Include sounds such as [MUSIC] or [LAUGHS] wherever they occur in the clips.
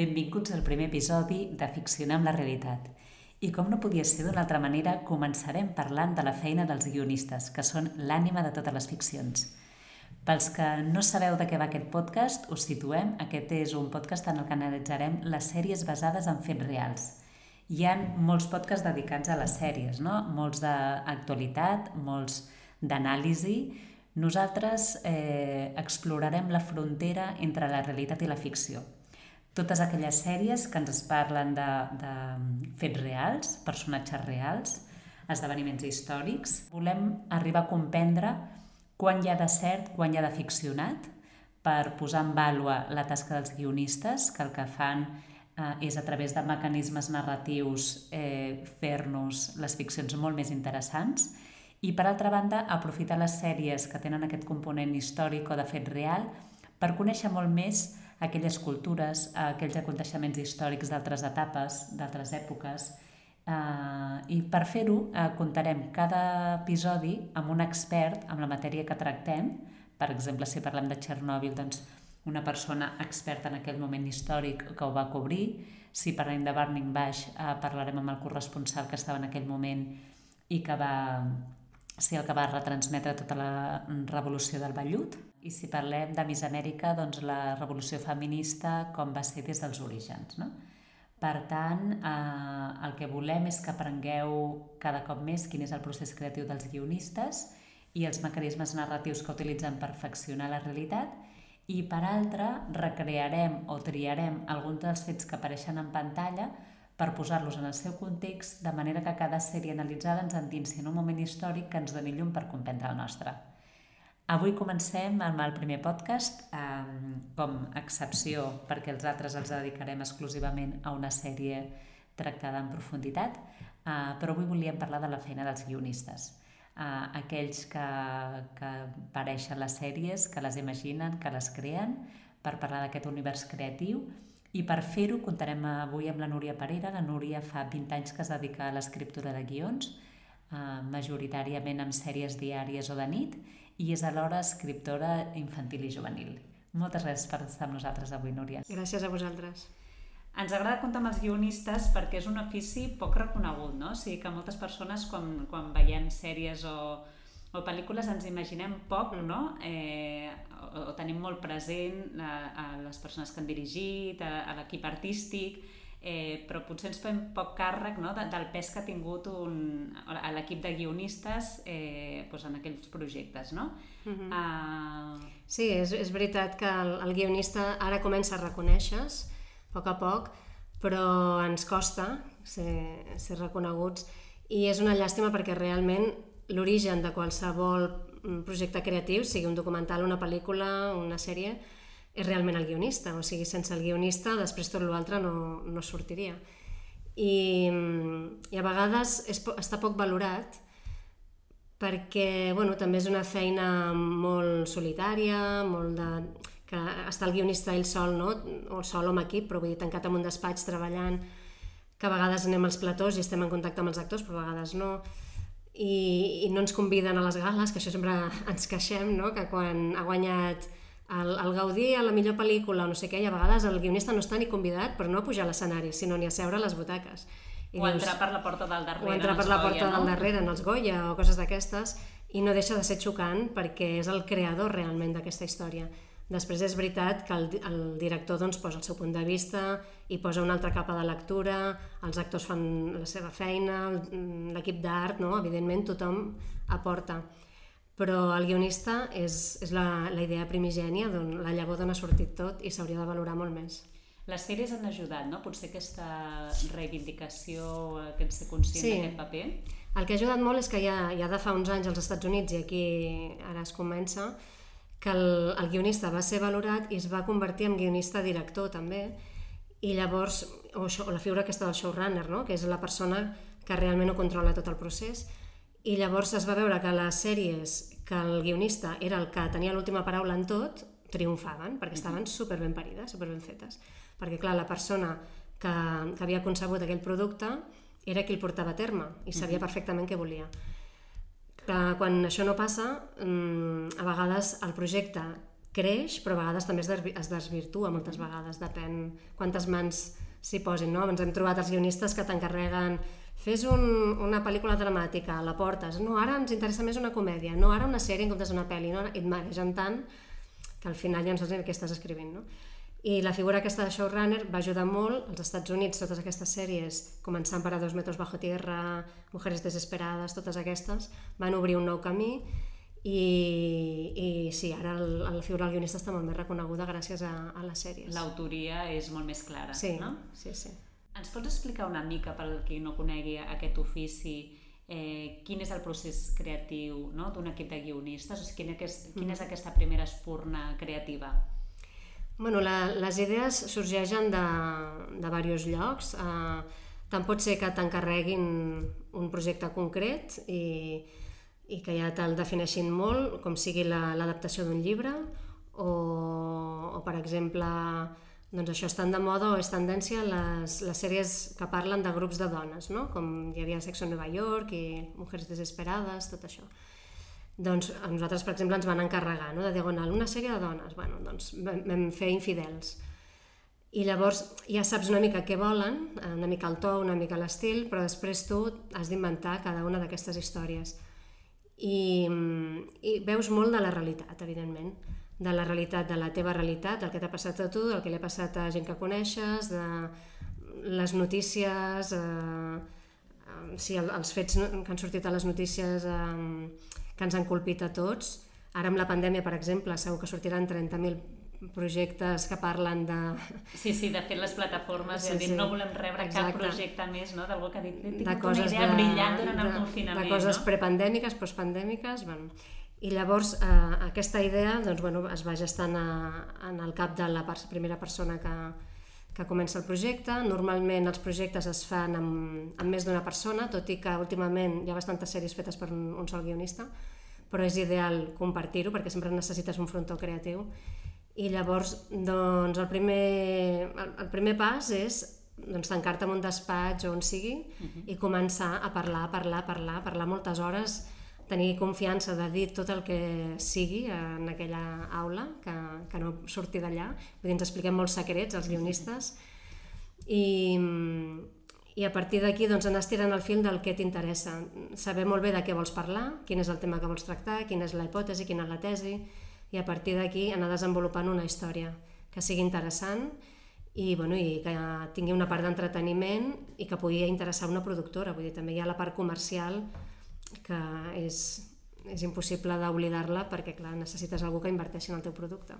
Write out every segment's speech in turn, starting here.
Benvinguts al primer episodi de Ficcionar amb la realitat. I com no podia ser d'una altra manera, començarem parlant de la feina dels guionistes, que són l'ànima de totes les ficcions. Pels que no sabeu de què va aquest podcast, us situem. Aquest és un podcast en el que analitzarem les sèries basades en fets reals. Hi ha molts podcasts dedicats a les sèries, no? molts d'actualitat, molts d'anàlisi. Nosaltres eh, explorarem la frontera entre la realitat i la ficció totes aquelles sèries que ens parlen de, de fets reals, personatges reals, esdeveniments històrics. Volem arribar a comprendre quan hi ha de cert, quan hi ha de ficcionat, per posar en vàlua la tasca dels guionistes, que el que fan eh, és a través de mecanismes narratius eh, fer-nos les ficcions molt més interessants i, per altra banda, aprofitar les sèries que tenen aquest component històric o de fet real per conèixer molt més aquelles cultures, aquells aconteixements històrics d'altres etapes, d'altres èpoques. Eh, I per fer-ho eh, comptarem cada episodi amb un expert amb la matèria que tractem. Per exemple, si parlem de Txernòbil, doncs una persona experta en aquell moment històric que ho va cobrir. Si parlem de Burning Bash, eh, parlarem amb el corresponsal que estava en aquell moment i que va ser el que va retransmetre tota la revolució del vellut. I si parlem de Miss Amèrica, doncs la revolució feminista com va ser des dels orígens. No? Per tant, eh, el que volem és que aprengueu cada cop més quin és el procés creatiu dels guionistes i els mecanismes narratius que utilitzen per faccionar la realitat i, per altra, recrearem o triarem alguns dels fets que apareixen en pantalla per posar-los en el seu context, de manera que cada sèrie analitzada ens endinsi en un moment històric que ens doni llum per comprendre el nostre. Avui comencem amb el primer podcast, eh, com excepció, perquè els altres els dedicarem exclusivament a una sèrie tractada en profunditat, eh, però avui volíem parlar de la feina dels guionistes. Eh, aquells que, que apareixen les sèries, que les imaginen, que les creen, per parlar d'aquest univers creatiu i per fer-ho comptarem avui amb la Núria Parera. La Núria fa 20 anys que es dedica a l'escriptura de guions, eh, majoritàriament amb sèries diàries o de nit, i és alhora escriptora infantil i juvenil. Moltes gràcies per estar amb nosaltres avui, Núria. Gràcies a vosaltres. Ens agrada comptar amb els guionistes perquè és un ofici poc reconegut, no? O sigui que moltes persones quan, quan veiem sèries o, o pel·lícules ens imaginem poc, no? Eh, o, o tenim molt present a, a les persones que han dirigit, a, a l'equip artístic, eh, però potser ens fem poc càrrec no? de, del pes que ha tingut l'equip de guionistes eh, doncs en aquells projectes, no? Uh -huh. uh... Sí, és, és veritat que el, el guionista ara comença a reconèixer a poc a poc, però ens costa ser, ser reconeguts i és una llàstima perquè realment l'origen de qualsevol projecte creatiu, sigui un documental, una pel·lícula, una sèrie, és realment el guionista. O sigui, sense el guionista, després tot l'altre no, no sortiria. I, i a vegades és, està poc valorat perquè bueno, també és una feina molt solitària, molt de, que està el guionista ell sol, no? o sol o amb equip, però vull dir, tancat en un despatx treballant, que a vegades anem als platós i estem en contacte amb els actors, però a vegades no i, i no ens conviden a les gales, que això sempre [LAUGHS] ens queixem, no? que quan ha guanyat el, el Gaudí a la millor pel·lícula o no sé què, i a vegades el guionista no està ni convidat per no pujar a l'escenari, sinó ni a seure a les butaques. I o dius, entrar per la porta del darrere. O entrar per la porta Goya, del no? darrere en els Goya o coses d'aquestes, i no deixa de ser xocant perquè és el creador realment d'aquesta història. Després és veritat que el, el director doncs, posa el seu punt de vista i posa una altra capa de lectura, els actors fan la seva feina, l'equip d'art, no? evidentment tothom aporta. Però el guionista és, és la, la idea primigènia, d'on la llavor d'on ha sortit tot i s'hauria de valorar molt més. Les sèries han ajudat, no? Potser aquesta reivindicació, aquest ser conscient sí. d'aquest paper. El que ha ajudat molt és que ja, ja de fa uns anys als Estats Units, i aquí ara es comença, que el, el guionista va ser valorat i es va convertir en guionista-director també, i llavors, o, això, o la figura aquesta del showrunner, no? que és la persona que realment ho controla tot el procés, i llavors es va veure que les sèries que el guionista era el que tenia l'última paraula en tot, triomfaven, perquè estaven super ben parides, super ben fetes. Perquè, clar, la persona que, que havia concebut aquell producte era qui el portava a terme i sabia perfectament què volia. Que quan això no passa, mm, a vegades el projecte creix, però a vegades també es, desvi es desvirtua moltes vegades, depèn quantes mans s'hi posin, no? Ens hem trobat els guionistes que t'encarreguen fes un, una pel·lícula dramàtica, la portes, no, ara ens interessa més una comèdia, no, ara una sèrie en comptes d'una pel·li, no? i et maregen tant que al final ja no saps què estàs escrivint, no? I la figura aquesta de showrunner va ajudar molt als Estats Units, totes aquestes sèries, començant per a Dos metros bajo tierra, Mujeres desesperades, totes aquestes, van obrir un nou camí i, i sí, ara el, la figura del guionista està molt més reconeguda gràcies a, a les sèries. L'autoria és molt més clara, sí, no? Sí, sí. Ens pots explicar una mica, per qui no conegui aquest ofici, eh, quin és el procés creatiu no? d'un equip de guionistes? O sigui, quina, és, quina és aquesta primera espurna creativa? Bueno, la, les idees sorgeixen de, de diversos llocs. Eh, tant pot ser que t'encarreguin un projecte concret i, i que ja te'l defineixin molt, com sigui l'adaptació la, d'un llibre, o, o per exemple, doncs això estan de moda o és tendència les, les sèries que parlen de grups de dones, no? com hi havia Sexo Nova York i Mujeres Desesperades, tot això. Doncs a nosaltres, per exemple, ens van encarregar no? de Diagonal una sèrie de dones. Bueno, doncs vam fer infidels. I llavors ja saps una mica què volen, una mica el to, una mica l'estil, però després tu has d'inventar cada una d'aquestes històries. I, I veus molt de la realitat, evidentment. De la realitat, de la teva realitat, del que t'ha passat a tu, del que li ha passat a gent que coneixes, de les notícies, eh, sí, els fets que han sortit a les notícies eh, que ens han colpit a tots. Ara amb la pandèmia, per exemple, segur que sortiran 30.000 projectes que parlen de... Sí, sí, de fet les plataformes sí, dit, sí. no volem rebre Exacte. cap projecte més, no? D'algú que ha dit, de coses una idea de, brillant durant el confinament. De coses no? prepandèmiques, postpandèmiques, bueno. I llavors eh, aquesta idea doncs, bueno, es va gestant a, en el cap de la primera persona que, que comença el projecte. Normalment els projectes es fan amb, amb més d'una persona, tot i que últimament hi ha bastantes sèries fetes per un, un sol guionista, però és ideal compartir-ho perquè sempre necessites un frontó creatiu. I llavors, doncs, el primer, el, el primer pas és doncs, tancar-te en un despatx o on sigui uh -huh. i començar a parlar, parlar, parlar, parlar moltes hores, tenir confiança de dir tot el que sigui en aquella aula, que, que no surti d'allà. Vull dir, ens expliquem molts secrets, els guionistes, i, i a partir d'aquí doncs, anar estirant el fil del que t'interessa. Saber molt bé de què vols parlar, quin és el tema que vols tractar, quina és la hipòtesi, quina és la tesi, i a partir d'aquí anar desenvolupant una història que sigui interessant i, bueno, i que tingui una part d'entreteniment i que pugui interessar una productora. Vull dir, també hi ha la part comercial que és, és impossible d'oblidar-la perquè clar, necessites algú que inverteixi en el teu producte.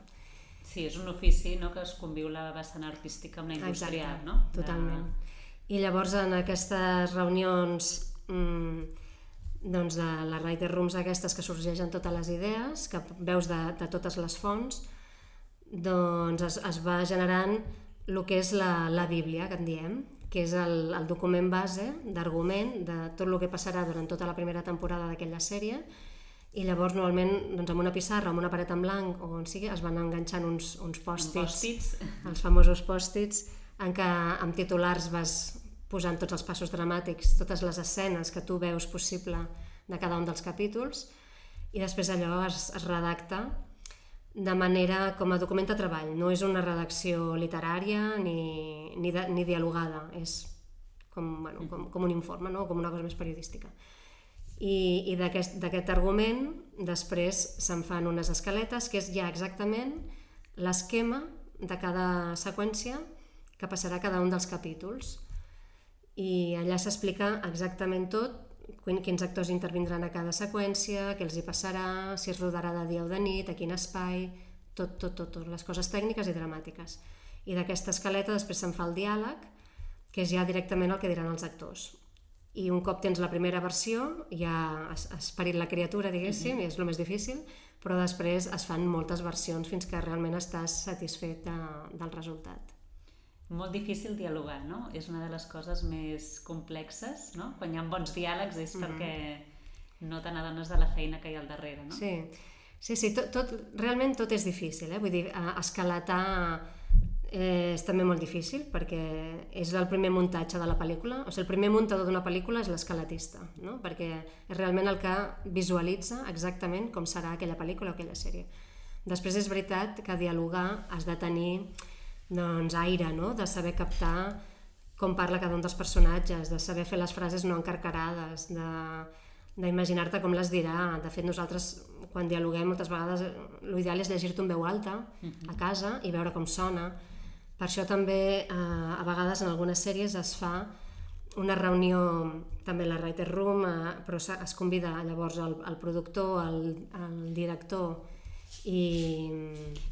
Sí, és un ofici no, que es conviu la vessant artística amb la industrial, Exacte, no? Totalment. De... I llavors en aquestes reunions mmm, doncs de les writer rooms aquestes que sorgeixen totes les idees, que veus de, de totes les fonts, doncs es, es va generant el que és la, la Bíblia, que en diem, que és el, el document base d'argument de tot el que passarà durant tota la primera temporada d'aquella sèrie i llavors normalment doncs, amb una pissarra, amb una paret en blanc o on sigui, es van enganxant uns, uns pòstits, post [LAUGHS] els famosos pòstits, en què amb titulars vas posant tots els passos dramàtics, totes les escenes que tu veus possible de cada un dels capítols i després allò es, es redacta de manera com a document de treball. No és una redacció literària ni, ni, de, ni dialogada, és com, bueno, com, com un informe, no? com una cosa més periodística. I, i d'aquest argument després se'n fan unes escaletes que és ja exactament l'esquema de cada seqüència que passarà cada un dels capítols. I allà s'explica exactament tot quins actors intervindran a cada seqüència, què els hi passarà, si es rodarà de dia o de nit, a quin espai, tot, tot, tot, tot les coses tècniques i dramàtiques. I d'aquesta escaleta després se'n fa el diàleg, que és ja directament el que diran els actors. I un cop tens la primera versió, ja has, has parit la criatura, diguéssim, mm -hmm. i és el més difícil, però després es fan moltes versions fins que realment estàs satisfet de, del resultat molt difícil dialogar, no? És una de les coses més complexes, no? Quan hi ha bons diàlegs és mm -hmm. perquè no te n'adones de la feina que hi ha al darrere, no? Sí, sí, sí tot, tot, realment tot és difícil, eh? Vull dir, escalatar eh, és també molt difícil perquè és el primer muntatge de la pel·lícula, o sigui, el primer muntador d'una pel·lícula és l'escalatista, no? perquè és realment el que visualitza exactament com serà aquella pel·lícula o aquella sèrie. Després és veritat que dialogar has de tenir doncs, aire, no? de saber captar com parla cada un dels personatges, de saber fer les frases no encarcarades, de d'imaginar-te com les dirà. De fet, nosaltres, quan dialoguem, moltes vegades l'ideal és llegir-te en veu alta a casa i veure com sona. Per això també, eh, a vegades, en algunes sèries es fa una reunió també a la Writer Room, eh, però es convida llavors el, el productor, el, el director i,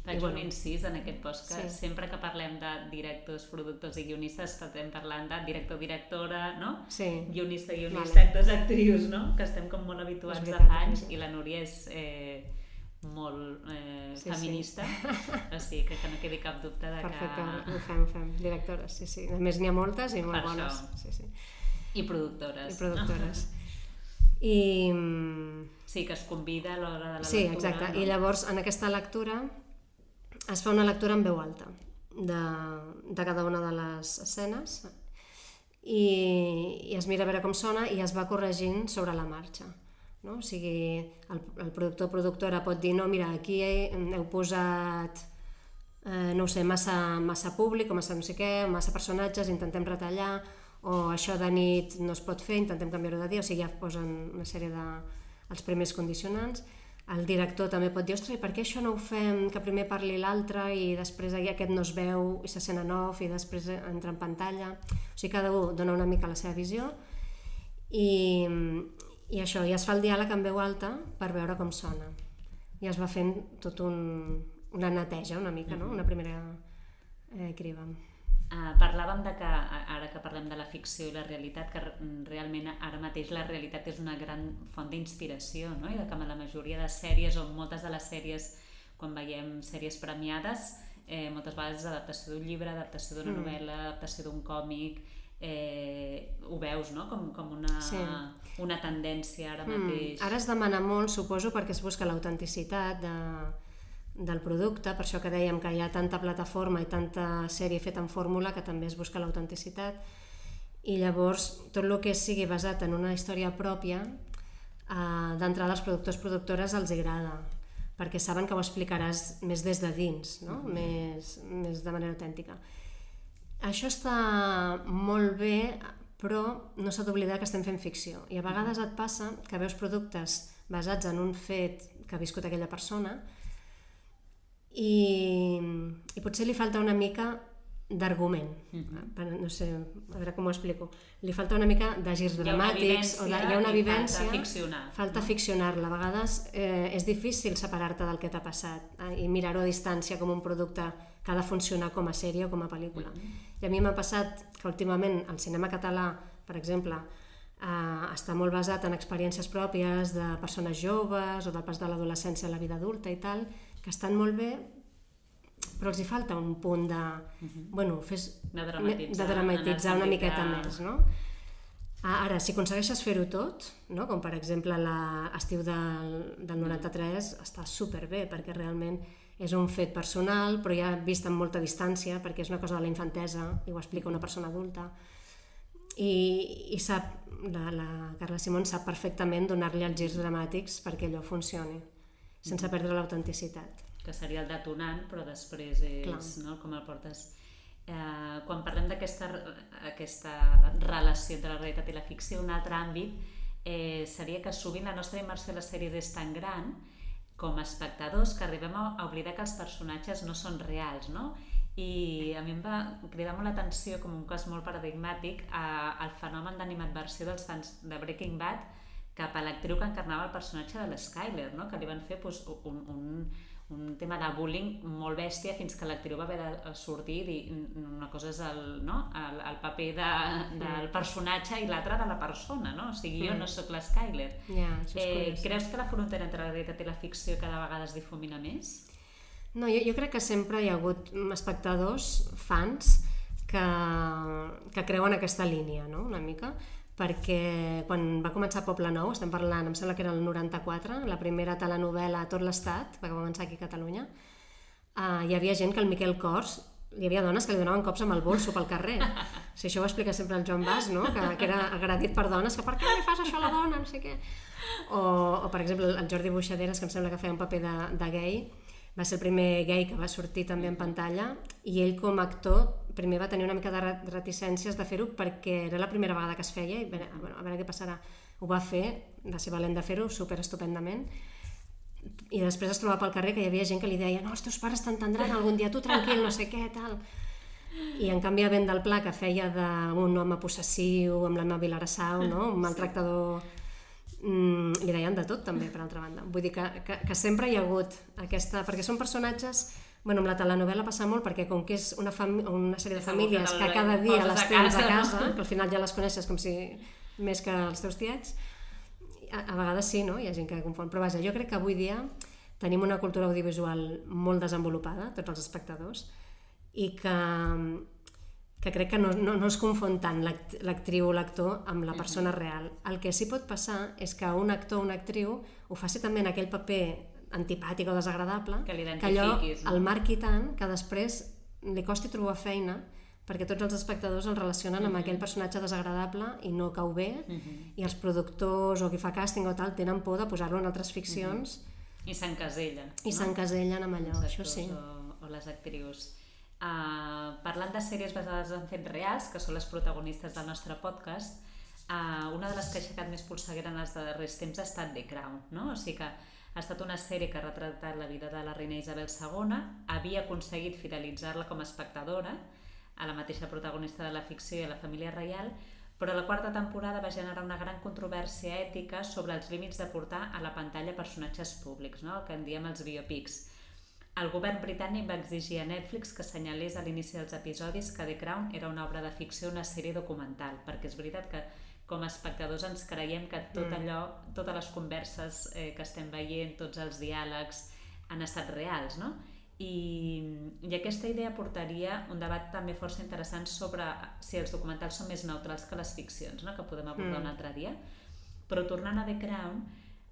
Faig i, bueno, un incís en aquest podcast. Sí. Sempre que parlem de directors, productors i guionistes estem parlant de director-directora, no? Sí. Guionista, guionista, vale. actors, actrius, no? Que estem com molt habituats de fa anys sí. i la Núria és eh, molt eh, sí, feminista, sí. o sigui que, que no quedi cap dubte de Perfecte, que... ho fem, ho fem. Directores, sí, sí. A més n'hi ha moltes i molt per bones. Això. Sí, sí. I productores. I productores. [LAUGHS] I... Sí, que es convida a l'hora de la sí, lectura. Sí, exacte. No? I llavors, en aquesta lectura, es fa una lectura en veu alta de, de cada una de les escenes i, i es mira a veure com sona i es va corregint sobre la marxa. No? O sigui, el, el productor o productora pot dir no, mira, aquí heu posat eh, no sé, massa, massa públic o massa no sé què, massa personatges, intentem retallar o això de nit no es pot fer, intentem canviar-ho de dia, o sigui, ja posen una sèrie de els primers condicionants. El director també pot dir, ostres, per què això no ho fem, que primer parli l'altre i després aquest no es veu i se sent en off i després entra en pantalla. O sigui, cada un dona una mica la seva visió i, i això, i es fa el diàleg en veu alta per veure com sona. I es va fent tot un, una neteja una mica, no? una primera eh, criba. Uh, parlàvem de que, ara que parlem de la ficció i la realitat, que realment ara mateix la realitat és una gran font d'inspiració, no? i de que la majoria de sèries, o moltes de les sèries, quan veiem sèries premiades, eh, moltes vegades adaptació d'un llibre, adaptació d'una mm. novel·la, adaptació d'un còmic, eh, ho veus no? com, com una, sí. una tendència ara mm. mateix. Mm. Ara es demana molt, suposo, perquè es busca l'autenticitat de del producte, per això que dèiem que hi ha tanta plataforma i tanta sèrie feta en fórmula que també es busca l'autenticitat i llavors tot el que sigui basat en una història pròpia eh, d'entrada als productors productores els agrada perquè saben que ho explicaràs més des de dins, no? Mm -hmm. més, més de manera autèntica. Això està molt bé, però no s'ha d'oblidar que estem fent ficció. I a vegades et passa que veus productes basats en un fet que ha viscut aquella persona, i, i potser li falta una mica d'argument, mm -hmm. no sé, a veure com ho explico. Li falta una mica de girs dramàtics, o de, hi ha una vivència, falta ficcionar. Falta no? ficcionar-la. A vegades eh, és difícil separar-te del que t'ha passat eh, i mirar-ho a distància com un producte que ha de funcionar com a sèrie o com a pel·lícula. Mm -hmm. I a mi m'ha passat que últimament el cinema català, per exemple, eh, està molt basat en experiències pròpies de persones joves o del pas de l'adolescència a la vida adulta i tal, que estan molt bé, però els hi falta un punt de... Uh -huh. bueno, fes, de dramatitzar, de dramatitzar una miqueta més, no? Ara, si aconsegueixes fer-ho tot, no? com per exemple l'estiu del, del 93, està superbé, perquè realment és un fet personal, però ja vist amb molta distància, perquè és una cosa de la infantesa, i ho explica una persona adulta, i, i sap, la, la Carla Simón sap perfectament donar-li els girs dramàtics perquè allò funcioni sense perdre l'autenticitat. Que seria el detonant, però després és Clar. no, com el portes. Eh, quan parlem d'aquesta aquesta relació entre la realitat i la ficció, un altre àmbit eh, seria que sovint la nostra immersió a les sèries és tan gran com a espectadors que arribem a, a oblidar que els personatges no són reals, no? I a mi em va cridar molt l'atenció com un cas molt paradigmàtic al fenomen d'animadversió dels fans de Breaking Bad cap a l'actriu que encarnava el personatge de l'Skyler, no? que li van fer pues, un, un, un tema de bullying molt bèstia fins que l'actriu va haver de sortir i dir una cosa és el, no? el, el paper de, del personatge i l'altra de la persona, no? o sigui, jo mm. no sóc l'Skyler. Ja, eh, creus que la frontera entre la realitat i la ficció cada vegada es difumina més? No, jo, jo crec que sempre hi ha hagut espectadors, fans, que, que creuen aquesta línia, no? una mica perquè quan va començar Poble Nou, estem parlant, em sembla que era el 94, la primera telenovela a tot l'estat, va començar aquí a Catalunya, uh, hi havia gent que el Miquel Cors, hi havia dones que li donaven cops amb el bolso pel carrer. Sigui, això ho explica sempre el Joan Bas, no? que, que era agredit per dones, que per què li fas això a la dona, no sé què. O, o per exemple, el Jordi Buixaderes, que em sembla que feia un paper de, de gay, va ser el primer gay que va sortir també en pantalla i ell com a actor primer va tenir una mica de reticències de fer-ho perquè era la primera vegada que es feia i bueno, a veure què passarà. Ho va fer, va ser valent de fer-ho, super estupendament i després es trobava pel carrer que hi havia gent que li deia no, els teus pares t'entendran algun dia, tu tranquil, no sé què, tal. I en canvi, Ben del Pla, que feia d'un home possessiu amb l'Emma Vilarassau, no? un maltractador... Mm, li deien de tot, també, per altra banda. Vull dir que, que, que sempre hi ha hagut aquesta... Perquè són personatges... Bueno, amb la telenovela passa molt perquè com que és una, fam... una sèrie de famílies que cada dia les tens a casa, que al final ja les coneixes com si més que els teus tiets, a, a vegades sí, no? hi ha gent que confon, però vaja, jo crec que avui dia tenim una cultura audiovisual molt desenvolupada, tots els espectadors, i que, que crec que no, no, no es confon tant l'actriu o l'actor amb la persona real. El que sí pot passar és que un actor o una actriu ho faci també en aquell paper antipàtic o desagradable, que, que allò no? el marqui tant que després li costi trobar feina perquè tots els espectadors el relacionen amb aquell personatge desagradable i no cau bé, -huh. i els productors o qui fa càsting o tal tenen por de posar-lo en altres ficcions. Uh -huh. I s'encasella. I no? s'encasellen amb allò, això sí. O, o les actrius. Uh, parlant de sèries basades en fets reals, que són les protagonistes del nostre podcast, uh, una de les que ha aixecat més polseguera en els darrers temps ha estat The Crown, no? O sigui que ha estat una sèrie que ha retratat la vida de la reina Isabel II, havia aconseguit fidelitzar-la com a espectadora, a la mateixa protagonista de la ficció i a la família reial, però la quarta temporada va generar una gran controvèrsia ètica sobre els límits de portar a la pantalla personatges públics, no? el que en diem els biopics. El govern britànic va exigir a Netflix que assenyalés a l'inici dels episodis que The Crown era una obra de ficció, una sèrie documental, perquè és veritat que com a espectadors ens creiem que tot mm. allò, totes les converses eh, que estem veient, tots els diàlegs han estat reals, no? I, i aquesta idea portaria un debat també força interessant sobre si els documentals són més neutrals que les ficcions, no? que podem abordar mm. un altre dia. Però tornant a The Crown,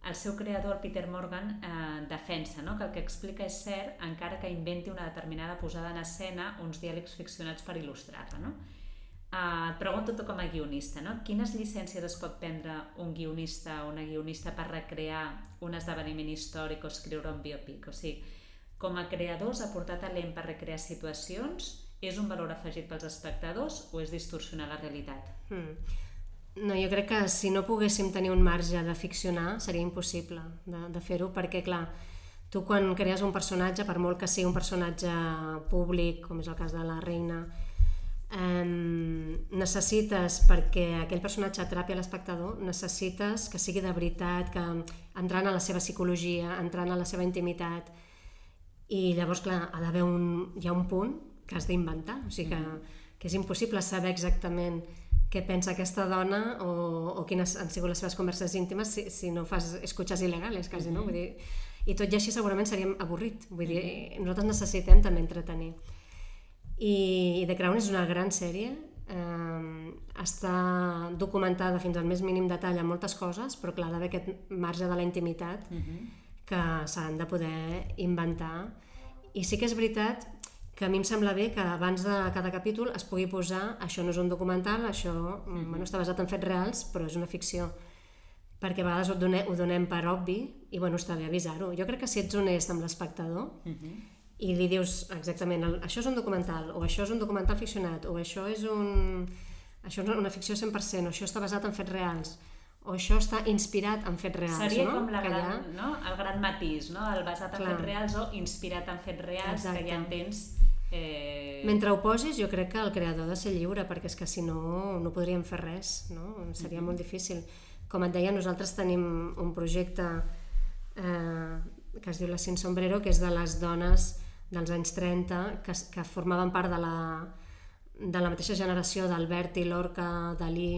el seu creador, Peter Morgan, eh, defensa no? que el que explica és cert encara que inventi una determinada posada en escena uns diàlegs ficcionats per il·lustrar-la. No? Uh, et pregunto tu com a guionista, no? quines llicències es pot prendre un guionista o una guionista per recrear un esdeveniment històric o escriure un biopic? O sigui, com a creadors, aportar talent per recrear situacions és un valor afegit pels espectadors o és distorsionar la realitat? Hmm. No, jo crec que si no poguéssim tenir un marge de ficcionar seria impossible de, de fer-ho perquè, clar, tu quan crees un personatge, per molt que sigui un personatge públic, com és el cas de la reina, eh, necessites, perquè aquell personatge atrapi a l'espectador, necessites que sigui de veritat, que entrant a la seva psicologia, entrant a la seva intimitat, i llavors, clar, ha d'haver un, hi ha un punt que has d'inventar, o sigui que, mm. que és impossible saber exactament què pensa aquesta dona o, o quines han sigut les seves converses íntimes si, si no fas escuches il·legals, quasi, no? Mm-hmm. Vull dir, I tot i així segurament seríem avorrit. Vull dir, mm-hmm. nosaltres necessitem també entretenir. I, The Crown és una gran sèrie, eh, està documentada fins al més mínim detall en moltes coses, però clar, ha d'haver aquest marge de la intimitat mm -hmm que s'han de poder inventar. I sí que és veritat que a mi em sembla bé que abans de cada capítol es pugui posar això no és un documental, això mm -hmm. bueno, està basat en fets reals, però és una ficció perquè a vegades ho donem, ho donem per obvi i bueno, està bé avisar-ho. Jo crec que si ets honest amb l'espectador mm -hmm. i li dius exactament això és un documental, o això és un documental ficcionat, o això és un... això és una ficció 100%, o això està basat en fets reals, o això està inspirat en fets reals, Seria no? com la gran, ha... no? el gran matís, no? el basat en Clar. fets reals o inspirat en fets reals, Exacte. que ja entens... Eh... Mentre ho posis, jo crec que el creador ha de ser lliure, perquè és que si no, no podríem fer res, no? Seria mm -hmm. molt difícil. Com et deia, nosaltres tenim un projecte eh, que es diu La Sin Sombrero, que és de les dones dels anys 30 que, que formaven part de la, de la mateixa generació d'Albert i Lorca, Dalí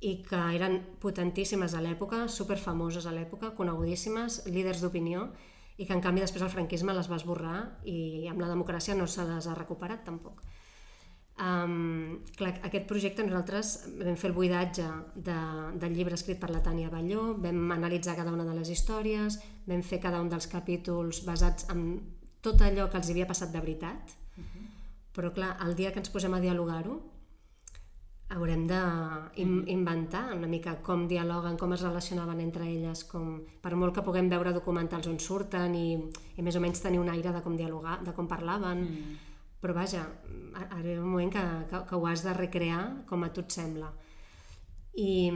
i que eren potentíssimes a l'època, superfamoses a l'època, conegudíssimes, líders d'opinió, i que en canvi després el franquisme les va esborrar i amb la democràcia no se les ha recuperat tampoc. Um, clar, aquest projecte nosaltres vam fer el buidatge de, del llibre escrit per la Tània Balló, vam analitzar cada una de les històries, vam fer cada un dels capítols basats en tot allò que els havia passat de veritat, uh -huh. però clar, el dia que ens posem a dialogar-ho haurem d'inventar una mica com dialoguen, com es relacionaven entre elles, com, per molt que puguem veure documentals on surten i, i més o menys tenir un aire de com dialogar, de com parlaven, mm. però vaja, arriba un moment que, que, que ho has de recrear com a tu et sembla. I,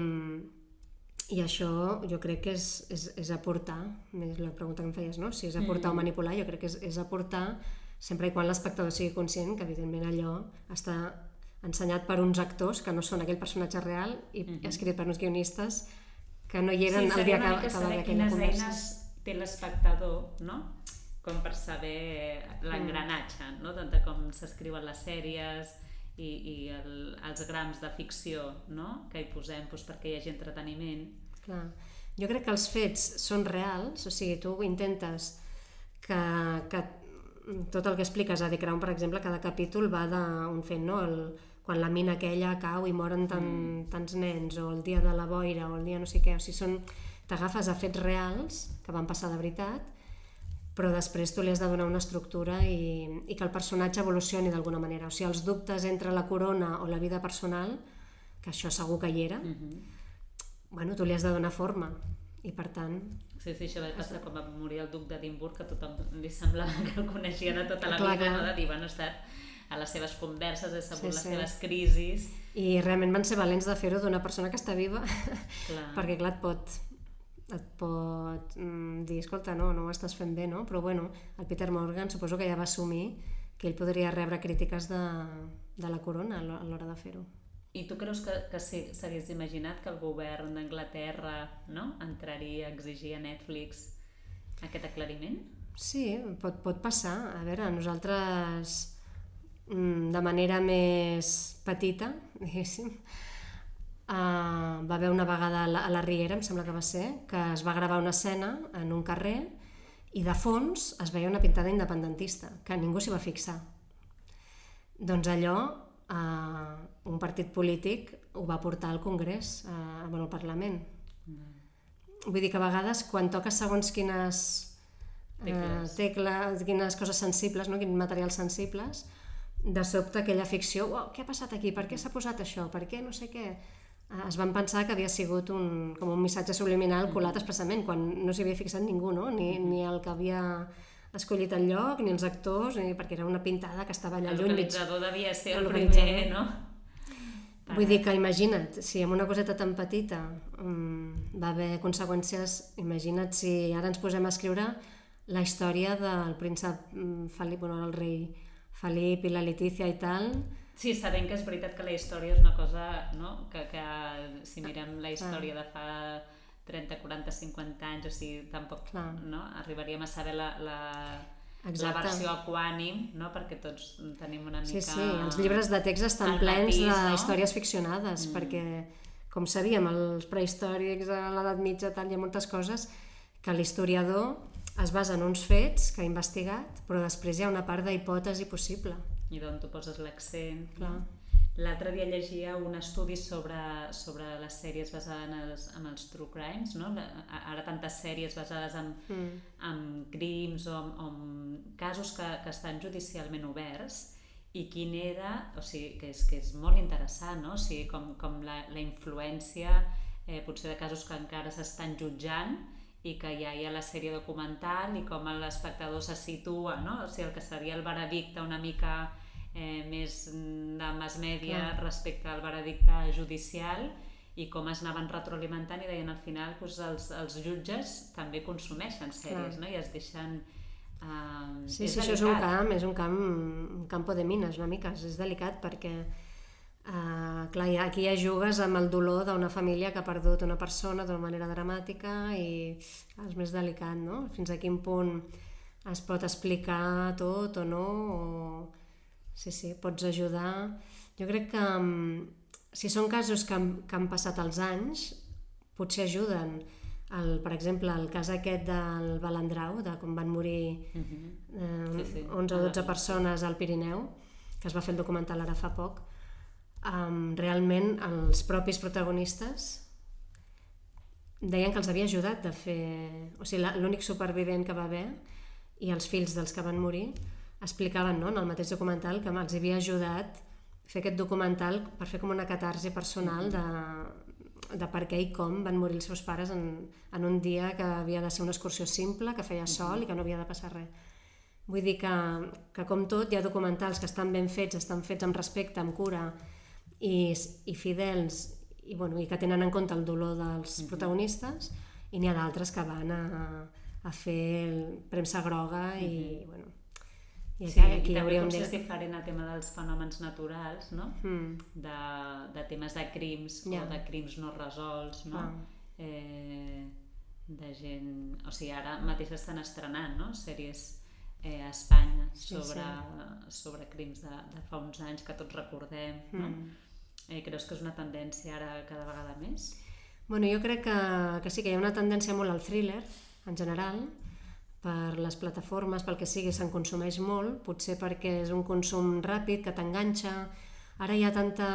i això jo crec que és, és, és aportar, és la pregunta que em feies, no? si és aportar mm. o manipular, jo crec que és, és aportar sempre i quan l'espectador sigui conscient que evidentment allò està ensenyat per uns actors que no són aquell personatge real i mm -hmm. escrit per uns guionistes que no hi eren sí, el dia que, que va haver aquella conversa. eines té l'espectador, no? com per saber l'engranatge, mm. no? de com s'escriuen les sèries i, i el, els grams de ficció no? que hi posem doncs, perquè hi hagi entreteniment. Clar. Jo crec que els fets són reals, o sigui, tu intentes que, que tot el que expliques a The Crown, per exemple, cada capítol va d'un fet, no? El, quan la mina aquella cau i moren tan, mm. tants nens, o el dia de la boira, o el dia no sé què, o sigui, són... t'agafes a fets reals que van passar de veritat, però després tu li has de donar una estructura i, i que el personatge evolucioni d'alguna manera. O sigui, els dubtes entre la corona o la vida personal, que això segur que hi era, mm -hmm. bueno, tu li has de donar forma i per tant Sí, sí, això va passar quan va morir el duc d'Edimburg, que tothom li semblava que el coneixia de tota la clar, vida, clar. no? de dir, bueno, estat a les seves converses, he sabut sí, les sí. seves crisis... I realment van ser valents de fer-ho d'una persona que està viva, clar. [LAUGHS] perquè clar, et pot, et pot mm, dir, escolta, no, no ho estàs fent bé, no? Però bueno, el Peter Morgan suposo que ja va assumir que ell podria rebre crítiques de, de la corona a l'hora de fer-ho. I tu creus que, que s'hagués imaginat que el govern d'Anglaterra no? entraria a exigir a Netflix aquest aclariment? Sí, pot, pot passar. A veure, nosaltres de manera més petita, diguéssim, Uh, va haver una vegada a la, a la Riera, em sembla que va ser, que es va gravar una escena en un carrer i de fons es veia una pintada independentista, que ningú s'hi va fixar. Doncs allò eh, un partit polític ho va portar al Congrés, eh, bueno, al Parlament. Mm. Vull dir que a vegades quan toques segons quines eh, tecles, quines coses sensibles, no? quins materials sensibles, de sobte aquella ficció, oh, què ha passat aquí? Per què s'ha posat això? Per què no sé què? Eh, es van pensar que havia sigut un, com un missatge subliminal colat expressament, quan no s'hi havia fixat ningú, no? ni, ni el que havia escollit el lloc, ni els actors, ni perquè era una pintada que estava allà lluny. Mig... devia ser el, primer, no? Vull dir que imagina't, si amb una coseta tan petita um, va haver conseqüències, imagina't si ara ens posem a escriure la història del príncep um, Felip, bueno, el rei Felip i la Letícia i tal, Sí, sabem que és veritat que la història és una cosa, no? que, que si mirem la història de fa 30, 40, 50 anys, o sigui, tampoc no? arribaríem a saber la, la, Exacte. la versió equànim, no? perquè tots tenim una mica... Sí, sí, els llibres de text estan plens matís, no? d'històries ficcionades, mm. perquè, com sabíem, els prehistòrics, a l'edat mitja, tal, hi ha moltes coses que l'historiador es basa en uns fets que ha investigat, però després hi ha una part d'hipòtesi possible. I d'on tu poses l'accent. Clar. L'altre dia llegia un estudi sobre, sobre les sèries basades en els, en els true crimes, no? ara tantes sèries basades en, mm. en crims o en, en casos que, que estan judicialment oberts i quin era, o sigui, que és, que és molt interessant, no? o sigui, com, com la, la influència eh, potser de casos que encara s'estan jutjant i que ja hi ha la sèrie documental i com l'espectador se situa, no? o sigui, el que seria el veredicte una mica eh, més de mass media Clar. respecte al veredicte judicial i com es anaven retroalimentant i deien al final doncs, els, els jutges també consumeixen sèries Clar. no? i es deixen Uh, sí, sí, delicat. això és un camp, és un camp, un campo de mines una mica, és delicat perquè uh, clar, aquí ja jugues amb el dolor d'una família que ha perdut una persona d'una manera dramàtica i és més delicat, no? Fins a quin punt es pot explicar tot o no, o sí, sí, pots ajudar. Jo crec que um, si són casos que han, que han passat els anys, potser ajuden. El, per exemple, el cas aquest del Balandrau, de com van morir uh -huh. eh, sí, sí. 11 o 12 persones al Pirineu, que es va fer el documental ara fa poc, um, realment els propis protagonistes deien que els havia ajudat a fer... O sigui, l'únic supervivent que va haver i els fills dels que van morir explicaven no, en el mateix documental que els havia ajudat fer aquest documental per fer com una catarsi personal de, de per què i com van morir els seus pares en, en un dia que havia de ser una excursió simple, que feia sol i que no havia de passar res. Vull dir que, que com tot, hi ha documentals que estan ben fets, estan fets amb respecte, amb cura i, i fidels i, bueno, i que tenen en compte el dolor dels protagonistes i n'hi ha d'altres que van a, a fer premsa groga i, bueno, i aquí, sí, aquí i també potser de... és diferent el tema dels fenòmens naturals, no? Mm. De, de temes de crims yeah. o de crims no resolts, no? Ah. Eh, de gent... O sigui, ara mateix estan estrenant, no? Sèries eh, a Espanya sobre, sí, sí. sobre crims de, de fa uns anys que tots recordem, no? Eh, creus que és una tendència ara cada vegada més? Bueno, jo crec que, que sí que hi ha una tendència molt al thriller, en general, per les plataformes, pel que sigui, se'n consumeix molt, potser perquè és un consum ràpid, que t'enganxa. Ara hi ha tanta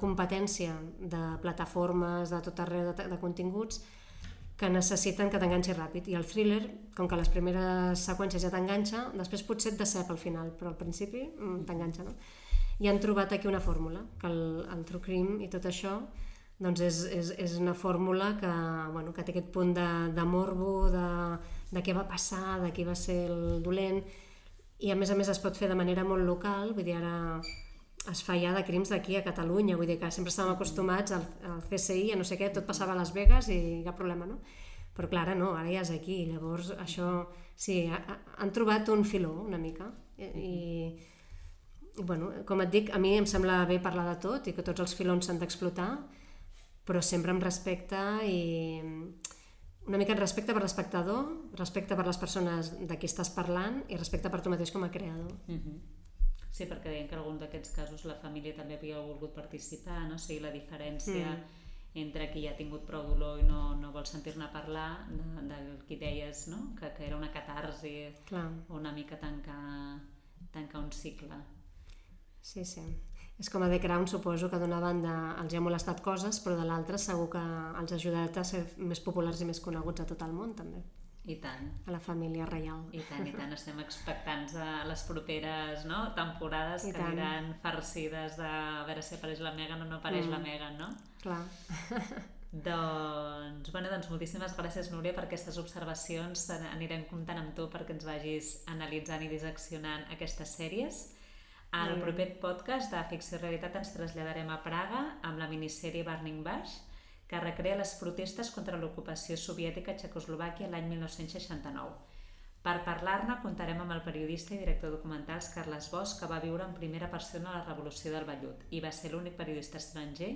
competència de plataformes, de tot arreu, de, de continguts, que necessiten que t'enganxi ràpid. I el thriller, com que les primeres seqüències ja t'enganxa, després potser et decep al final, però al principi mm, t'enganxa, no? I han trobat aquí una fórmula, que el, el true crime i tot això doncs és, és, és una fórmula que, bueno, que té aquest punt de, de morbo, de, de què va passar, de qui va ser el dolent, i a més a més es pot fer de manera molt local, vull dir, ara es fa ja de crims d'aquí a Catalunya, vull dir que sempre estàvem acostumats al, al CSI, a no sé què, tot passava a Las Vegas i cap problema, no? Però clar, no, ara ja és aquí, llavors això, sí, ha, han trobat un filó una mica, i, i bueno, com et dic, a mi em sembla bé parlar de tot i que tots els filons s'han d'explotar, però sempre amb respecte i una mica respecte per l'espectador, respecte per les persones de qui estàs parlant i respecte per tu mateix com a creador. Mm -hmm. Sí, perquè deien que en algun d'aquests casos la família també havia volgut participar, no? O sigui, la diferència mm. entre qui ja ha tingut prou dolor i no, no vol sentir-ne parlar, de, del qui deies, no? Que, que era una catarsi Clar. o una mica tancar, tancar un cicle. Sí, sí. És com a The Crown, suposo que d'una banda els ha molestat coses, però de l'altra segur que els ha ajudat a ser més populars i més coneguts a tot el món, també. I tant. A la família reial. I tant, i tant. Estem expectants a les properes no? temporades I que tant. aniran farcides de a veure si apareix la Megan o no apareix mm. la Megan, no? Clar. [LAUGHS] doncs, bueno, doncs moltíssimes gràcies, Núria, per aquestes observacions. Anirem comptant amb tu perquè ens vagis analitzant i diseccionant aquestes sèries al mm. proper podcast de Ficció i Realitat ens traslladarem a Praga amb la minissèrie Burning Bash, que recrea les protestes contra l'ocupació soviètica a Txecoslovàquia l'any 1969. Per parlar-ne comptarem amb el periodista i director documentals Carles Bosch, que va viure en primera persona la revolució del Vellut i va ser l'únic periodista estranger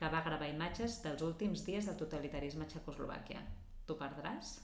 que va gravar imatges dels últims dies del totalitarisme a Txecoslovàquia. Tu perdràs?